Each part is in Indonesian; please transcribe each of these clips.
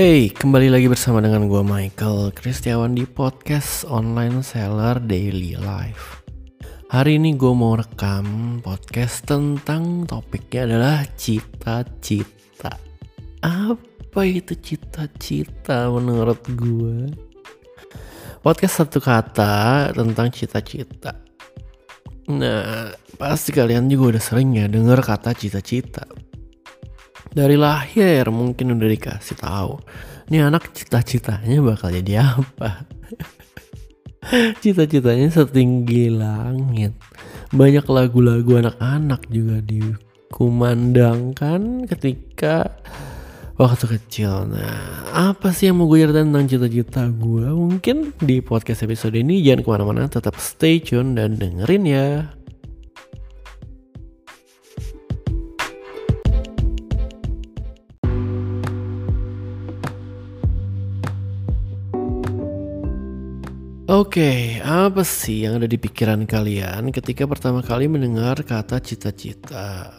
Hey, kembali lagi bersama dengan gue Michael Kristiawan di podcast Online Seller Daily Life. Hari ini gue mau rekam podcast tentang topiknya adalah cita-cita. Apa itu cita-cita menurut gue? Podcast satu kata tentang cita-cita. Nah, pasti kalian juga udah sering ya denger kata cita-cita dari lahir mungkin udah dikasih tahu. Ini anak cita-citanya bakal jadi apa? Cita-citanya setinggi langit. Banyak lagu-lagu anak-anak juga dikumandangkan ketika waktu kecil. Nah apa sih yang mau gue ceritain tentang cita-cita gue? Mungkin di podcast episode ini jangan ke mana-mana tetap stay tune dan dengerin ya Oke, okay, apa sih yang ada di pikiran kalian ketika pertama kali mendengar kata cita-cita?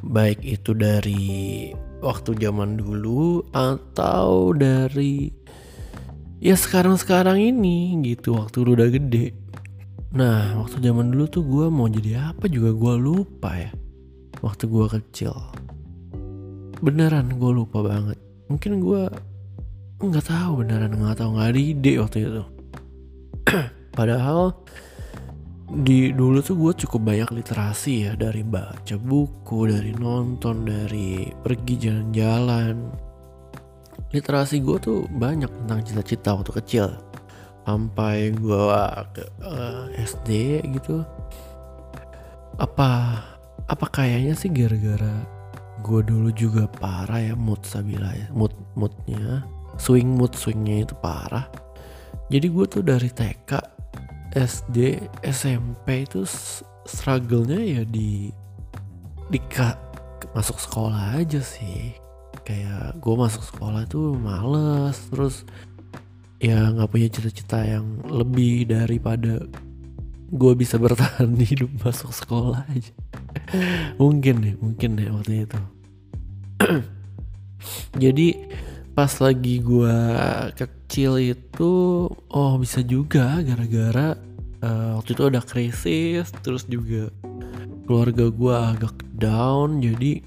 Baik itu dari waktu zaman dulu atau dari ya sekarang-sekarang ini gitu waktu lu udah gede. Nah, waktu zaman dulu tuh gue mau jadi apa juga gue lupa ya. Waktu gue kecil. Beneran gue lupa banget. Mungkin gue nggak tahu beneran nggak tahu nggak ada ide waktu itu Padahal di dulu tuh gue cukup banyak literasi ya dari baca buku, dari nonton, dari pergi jalan-jalan. Literasi gue tuh banyak tentang cita-cita waktu kecil. Sampai gue ke uh, eh, SD gitu. Apa apa kayaknya sih gara-gara gue dulu juga parah ya mood sabila ya mood moodnya swing mood swingnya itu parah jadi gue tuh dari TK SD SMP itu struggle-nya ya di di ka, masuk sekolah aja sih. Kayak gue masuk sekolah tuh males terus ya nggak punya cita-cita yang lebih daripada gue bisa bertahan hidup masuk sekolah aja. Mungkin deh mungkin deh waktu itu. Jadi pas lagi gue kecil itu oh bisa juga gara-gara uh, waktu itu ada krisis terus juga keluarga gue agak down jadi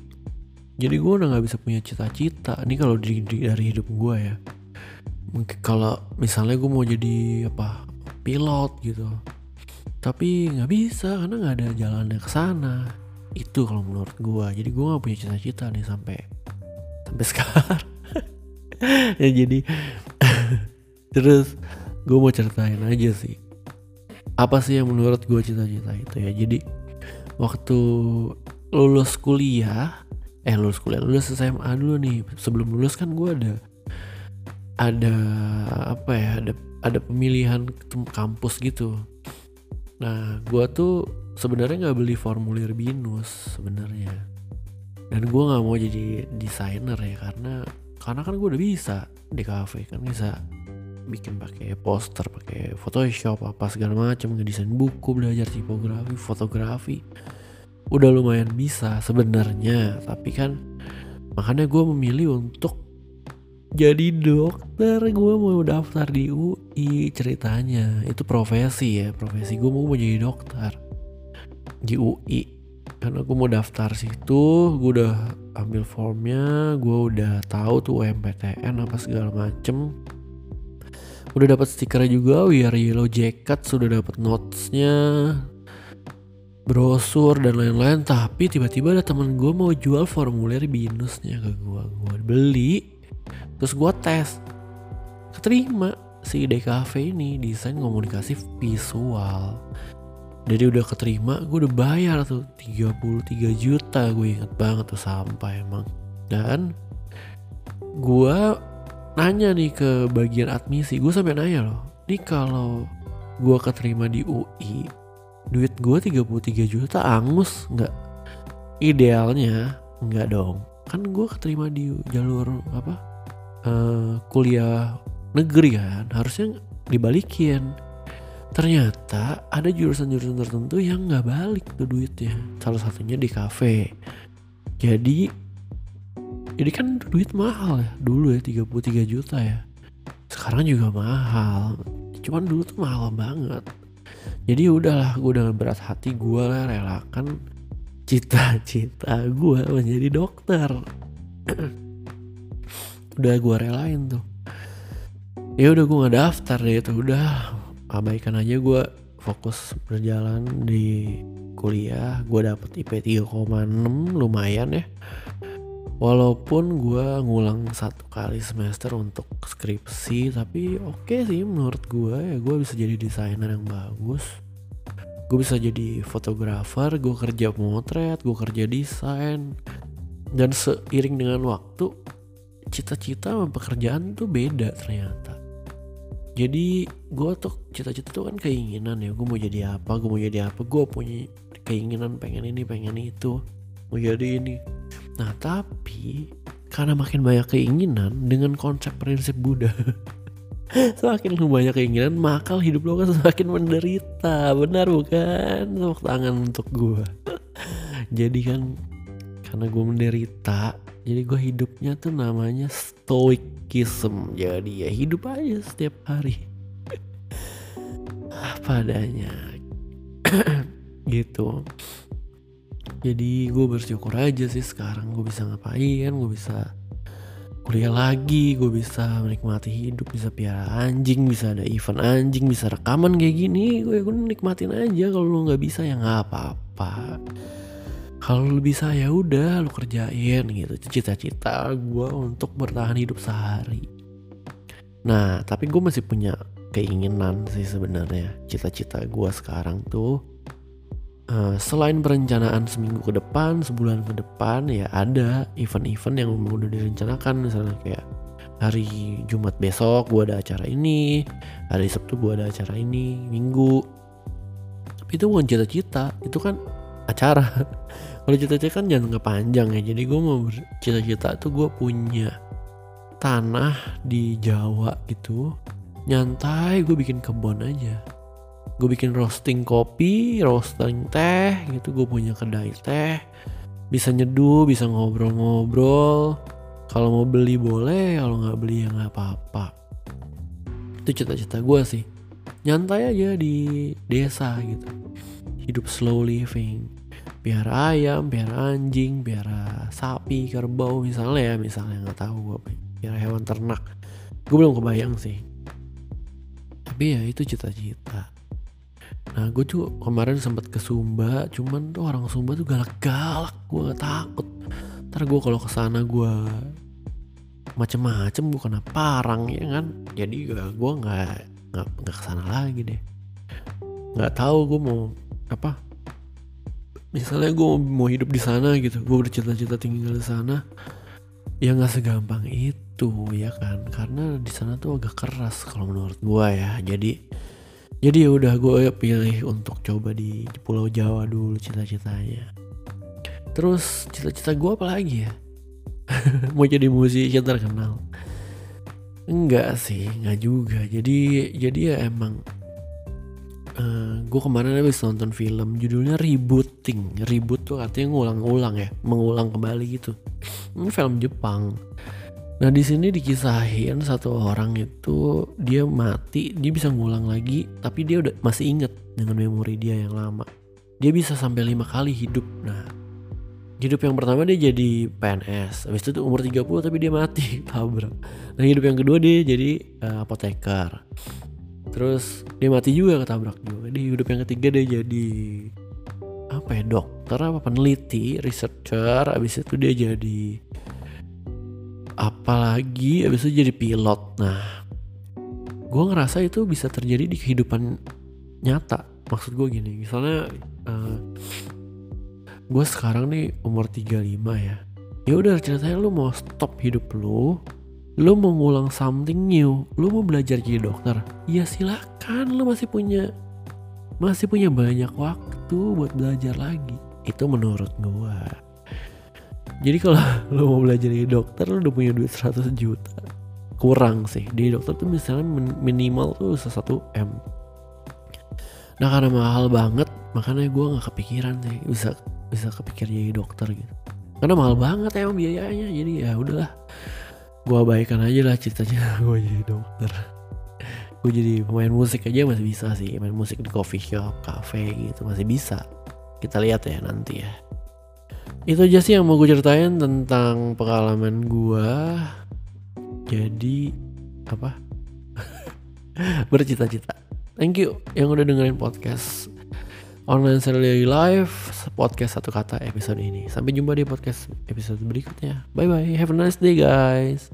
jadi gue udah nggak bisa punya cita-cita. Ini kalau di, dari hidup gue ya. Mungkin kalau misalnya gue mau jadi apa pilot gitu. Tapi nggak bisa karena nggak ada jalannya ke sana. Itu kalau menurut gue jadi gue nggak punya cita-cita nih sampai sampai sekarang ya jadi terus gue mau ceritain aja sih. Apa sih yang menurut gue cita-cita itu ya? Jadi waktu lulus kuliah eh lulus kuliah lulus SMA dulu nih. Sebelum lulus kan gue ada ada apa ya ada ada pemilihan kampus gitu. Nah gue tuh sebenarnya nggak beli formulir binus sebenarnya. Dan gue nggak mau jadi desainer ya karena karena kan gue udah bisa di cafe kan bisa bikin pakai poster pakai Photoshop apa segala macam ngedesain buku belajar tipografi fotografi. Udah lumayan bisa sebenarnya tapi kan makanya gue memilih untuk jadi dokter. Gue mau daftar di UI ceritanya. Itu profesi ya profesi gue mau jadi dokter di UI karena gue mau daftar situ gue udah ambil formnya gue udah tahu tuh UMPTN apa segala macem. Udah dapat stikernya juga we are yellow jacket sudah dapat notesnya brosur dan lain-lain. Tapi tiba-tiba ada temen gue mau jual formulir binusnya ke gue gue beli terus gue tes. Keterima si DKV ini desain komunikasi visual jadi udah keterima gue udah bayar tuh. 33 juta gue inget banget tuh sampai emang. Dan gue nanya nih ke bagian admisi gue sampai nanya loh nih kalau gue keterima di UI duit gue 33 juta angus nggak? Idealnya nggak dong. Kan gue keterima di jalur apa uh, kuliah negeri kan harusnya dibalikin ternyata ada jurusan-jurusan tertentu yang nggak balik tuh duitnya. Salah satunya di kafe. Jadi jadi kan duit mahal ya. Dulu ya 33 juta ya. Sekarang juga mahal. Cuman dulu tuh mahal banget. Jadi udahlah gue dengan berat hati gue lah relakan cita-cita gue menjadi dokter. Udah gue relain tuh. Ya udah gue nggak daftar deh itu udah abaikan aja gue fokus berjalan di kuliah. Gue dapet IP 3,6 lumayan ya. Walaupun gue ngulang satu kali semester untuk skripsi tapi oke okay sih menurut gue ya. Gue bisa jadi desainer yang bagus. Gue bisa jadi fotografer gue kerja motret gue kerja desain. Dan seiring dengan waktu cita-cita sama pekerjaan tuh beda ternyata jadi gue tuh cita-cita tuh kan keinginan ya gue mau jadi apa gue mau jadi apa gue punya keinginan pengen ini pengen itu mau jadi ini. Nah tapi karena makin banyak keinginan dengan konsep prinsip Buddha semakin lu banyak keinginan maka hidup lo kan semakin menderita benar bukan? Tepuk tangan untuk gue jadi kan karena gue menderita jadi gue hidupnya tuh namanya stoikism. Jadi ya hidup aja setiap hari. Apa adanya. Gitu. Jadi gue bersyukur aja sih sekarang. Gue bisa ngapain? Gue bisa kuliah lagi. Gue bisa menikmati hidup. Bisa piara anjing. Bisa ada event anjing. Bisa rekaman kayak gini. Gue gue nikmatin aja. Kalau lu nggak bisa ya nggak apa-apa kalau lu bisa ya udah lu kerjain gitu. Cita-cita gue untuk bertahan hidup sehari. Nah tapi gue masih punya keinginan sih sebenarnya. Cita-cita gue sekarang tuh uh, selain perencanaan seminggu ke depan sebulan ke depan ya ada event-event yang udah direncanakan. Misalnya kayak hari Jumat besok gue ada acara ini hari Sabtu gue ada acara ini minggu. Tapi itu bukan cita-cita itu kan acara kalau cita-cita kan jangan nggak panjang ya jadi gue mau cita-cita tuh gue punya tanah di Jawa gitu. Nyantai gue bikin kebun aja. Gue bikin roasting kopi roasting teh gitu gue punya kedai teh. Bisa nyeduh bisa ngobrol-ngobrol. Kalau mau beli boleh kalau nggak beli ya nggak apa-apa. Itu cita-cita gue sih. Nyantai aja di desa gitu. Hidup slow living biar ayam, biar anjing, biar sapi, kerbau misalnya ya misalnya nggak tahu gue biar hewan ternak. Gue belum kebayang sih. Tapi ya itu cita-cita. Nah gue tuh kemarin sempat ke Sumba cuman tuh orang Sumba tuh galak-galak gue gak takut. Ntar gue kalau ke sana gue macem-macem gue kena parang ya kan? Jadi gue gue nggak nggak nggak ke sana lagi deh. Nggak tahu gue mau apa misalnya gue mau hidup di sana gitu gue bercita-cita tinggal di sana ya nggak segampang itu ya kan? Karena di sana tuh agak keras kalau menurut gue ya. Jadi jadi ya udah gue pilih untuk coba di Pulau Jawa dulu cita-citanya. Terus cita-cita gue apa lagi ya? Mau jadi musisi terkenal? Enggak sih enggak juga. Jadi jadi ya emang uh, eh, gue kemarin habis nonton film judulnya rebooting. Reboot tuh artinya ngulang-ulang ya mengulang kembali gitu. Ini film Jepang. Nah di sini dikisahin satu orang itu dia mati dia bisa ngulang lagi tapi dia udah masih inget dengan memori dia yang lama. Dia bisa sampai lima kali hidup. Nah hidup yang pertama dia jadi PNS habis itu tuh umur 30 tapi dia mati tabrak. Nah hidup yang kedua dia jadi uh, apoteker terus dia mati juga ketabrak juga di hidup yang ketiga dia jadi apa ya dokter apa peneliti researcher abis itu dia jadi apalagi abis itu jadi pilot. Nah gue ngerasa itu bisa terjadi di kehidupan nyata. Maksud gue gini misalnya uh, gue sekarang nih umur 35 ya. Ya udah ceritanya lu mau stop hidup lu lu mau ngulang something new, lu mau belajar jadi dokter, ya silakan, lu masih punya masih punya banyak waktu buat belajar lagi. Itu menurut gua. Jadi kalau lu mau belajar jadi dokter, lu udah punya duit 100 juta. Kurang sih. Di dokter tuh misalnya minimal tuh 1 M. Nah karena mahal banget, makanya gue nggak kepikiran sih bisa bisa kepikir jadi dokter gitu. karena mahal banget emang biayanya jadi ya udahlah gue abaikan aja lah ceritanya. Gue jadi dokter. Gue jadi pemain musik aja masih bisa sih. Main musik di coffee shop cafe gitu masih bisa. Kita lihat ya nanti ya. Itu aja sih yang mau gue ceritain tentang pengalaman gue jadi apa? Bercita-cita. Thank you yang udah dengerin podcast online Saturday Live podcast satu kata episode ini. Sampai jumpa di podcast episode berikutnya. Bye bye have a nice day guys